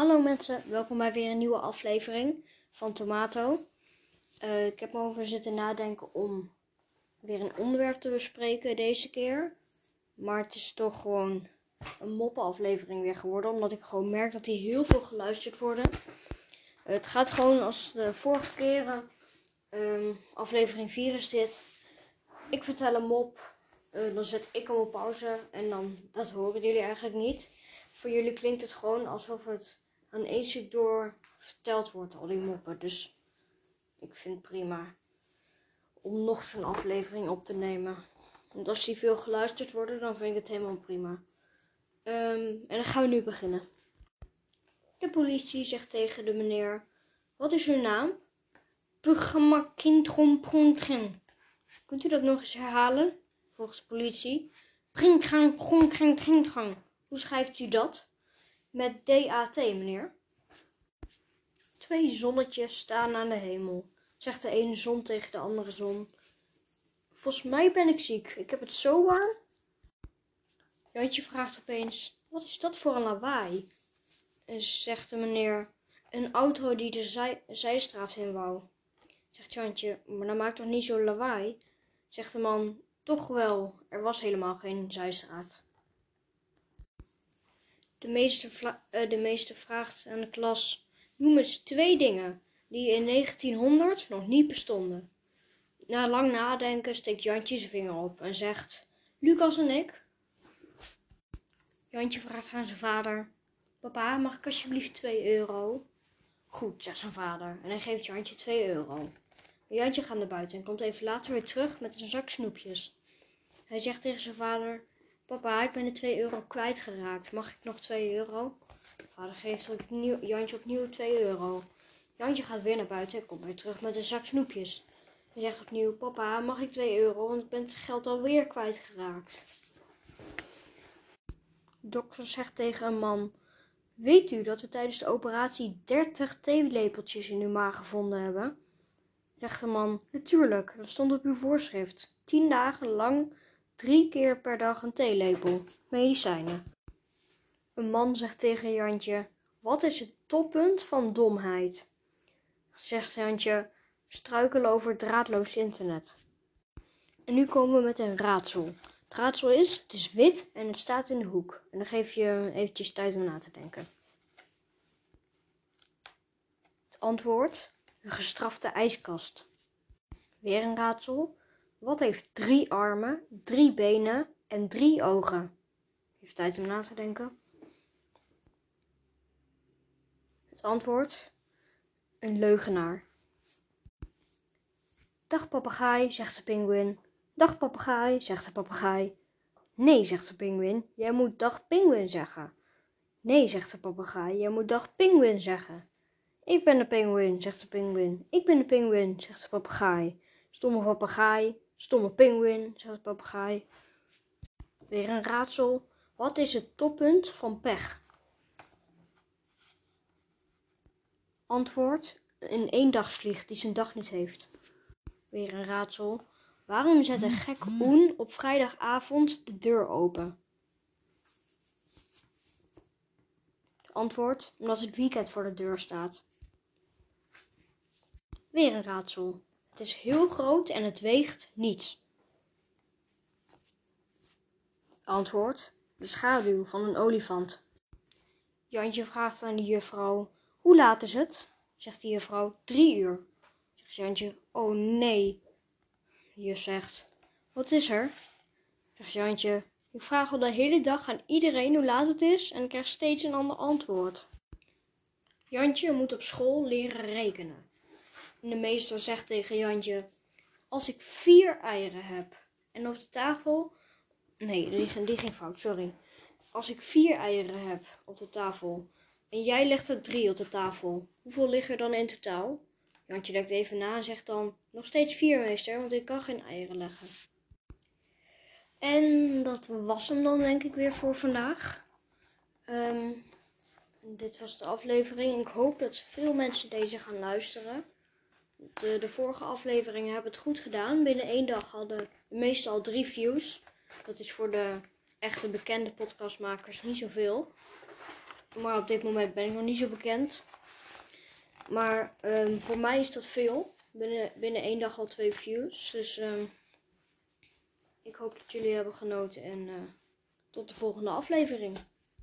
Hallo mensen, welkom bij weer een nieuwe aflevering van Tomato. Uh, ik heb over zitten nadenken om weer een onderwerp te bespreken deze keer. Maar het is toch gewoon een moppenaflevering weer geworden, omdat ik gewoon merk dat die heel veel geluisterd worden. Het gaat gewoon als de vorige keren. Um, aflevering 4 is dit. Ik vertel een mop, uh, dan zet ik hem op pauze en dan, dat horen jullie eigenlijk niet. Voor jullie klinkt het gewoon alsof het aan stuk door verteld wordt, al die moppen. Dus ik vind het prima om nog zo'n aflevering op te nemen. Want als die veel geluisterd worden, dan vind ik het helemaal prima. Um, en dan gaan we nu beginnen. De politie zegt tegen de meneer: Wat is uw naam? Pugamakintromprontreng. Kunt u dat nog eens herhalen? Volgens de politie. Prinkgang, Hoe schrijft u dat? Met DAT, meneer. Twee zonnetjes staan aan de hemel, zegt de ene zon tegen de andere zon. Volgens mij ben ik ziek. Ik heb het zo warm. Jantje vraagt opeens: Wat is dat voor een lawaai? En zegt de meneer: Een auto die de zij zijstraat in wou. Zegt Jantje: Maar dat maakt toch niet zo lawaai? Zegt de man: Toch wel, er was helemaal geen zijstraat. De meester, uh, de meester vraagt aan de klas: Noem eens twee dingen die in 1900 nog niet bestonden. Na lang nadenken steekt Jantje zijn vinger op en zegt: Lucas en ik. Jantje vraagt aan zijn vader: Papa, mag ik alsjeblieft 2 euro? Goed, zegt zijn vader en hij geeft Jantje 2 euro. Jantje gaat naar buiten en komt even later weer terug met een zak snoepjes. Hij zegt tegen zijn vader: Papa, ik ben de 2 euro kwijtgeraakt. Mag ik nog 2 euro? Vader geeft opnieuw, Jantje opnieuw 2 euro. Jantje gaat weer naar buiten en komt weer terug met een zak snoepjes. Hij zegt opnieuw: Papa, mag ik 2 euro? Want ik ben het geld alweer kwijtgeraakt. De dokter zegt tegen een man: Weet u dat we tijdens de operatie 30 theelepeltjes in uw maag gevonden hebben? Zegt de man: Natuurlijk, dat stond op uw voorschrift. 10 dagen lang Drie keer per dag een theelepel. Medicijnen. Een man zegt tegen Jantje: Wat is het toppunt van domheid? Zegt Jantje: Struikelen over draadloos internet. En nu komen we met een raadsel. Het raadsel is: het is wit en het staat in de hoek. En dan geef je eventjes tijd om na te denken. Het antwoord: een gestrafte ijskast. Weer een raadsel. Wat heeft drie armen, drie benen en drie ogen? Heeft tijd om na te denken. Het antwoord: een leugenaar. Dag papegaai, zegt de pinguïn. Dag papegaai, zegt de papegaai. Nee, zegt de pinguïn, jij moet dag pinguïn zeggen. Nee, zegt de papegaai, jij moet dag pinguïn zeggen. Ik ben de pinguïn, zegt de pinguïn. Ik ben de pinguïn, zegt de papegaai. Stomme papegaai, Stomme pinguïn, zegt de papegaai. Weer een raadsel. Wat is het toppunt van pech? Antwoord: een eendagsvlieg die zijn dag niet heeft. Weer een raadsel. Waarom zet een gek Oen op vrijdagavond de deur open? Antwoord: omdat het weekend voor de deur staat. Weer een raadsel. Het is heel groot en het weegt niets. Antwoord: de schaduw van een olifant. Jantje vraagt aan de juffrouw: Hoe laat is het? Zegt de juffrouw: Drie uur. Zegt Jantje: Oh nee. De juf zegt: Wat is er? Zegt Jantje: Ik vraag al de hele dag aan iedereen hoe laat het is en ik krijg steeds een ander antwoord. Jantje moet op school leren rekenen. En de meester zegt tegen Jantje: Als ik vier eieren heb en op de tafel. Nee, die, die ging fout, sorry. Als ik vier eieren heb op de tafel en jij legt er drie op de tafel, hoeveel liggen er dan in totaal? Jantje denkt even na en zegt dan: Nog steeds vier, meester, want ik kan geen eieren leggen. En dat was hem dan, denk ik, weer voor vandaag. Um, dit was de aflevering. Ik hoop dat veel mensen deze gaan luisteren. De, de vorige afleveringen hebben het goed gedaan. Binnen één dag hadden meestal drie views. Dat is voor de echte bekende podcastmakers niet zoveel. Maar op dit moment ben ik nog niet zo bekend. Maar ehm, voor mij is dat veel. Binnen, binnen één dag al twee views. Dus ehm, ik hoop dat jullie hebben genoten. En eh, tot de volgende aflevering.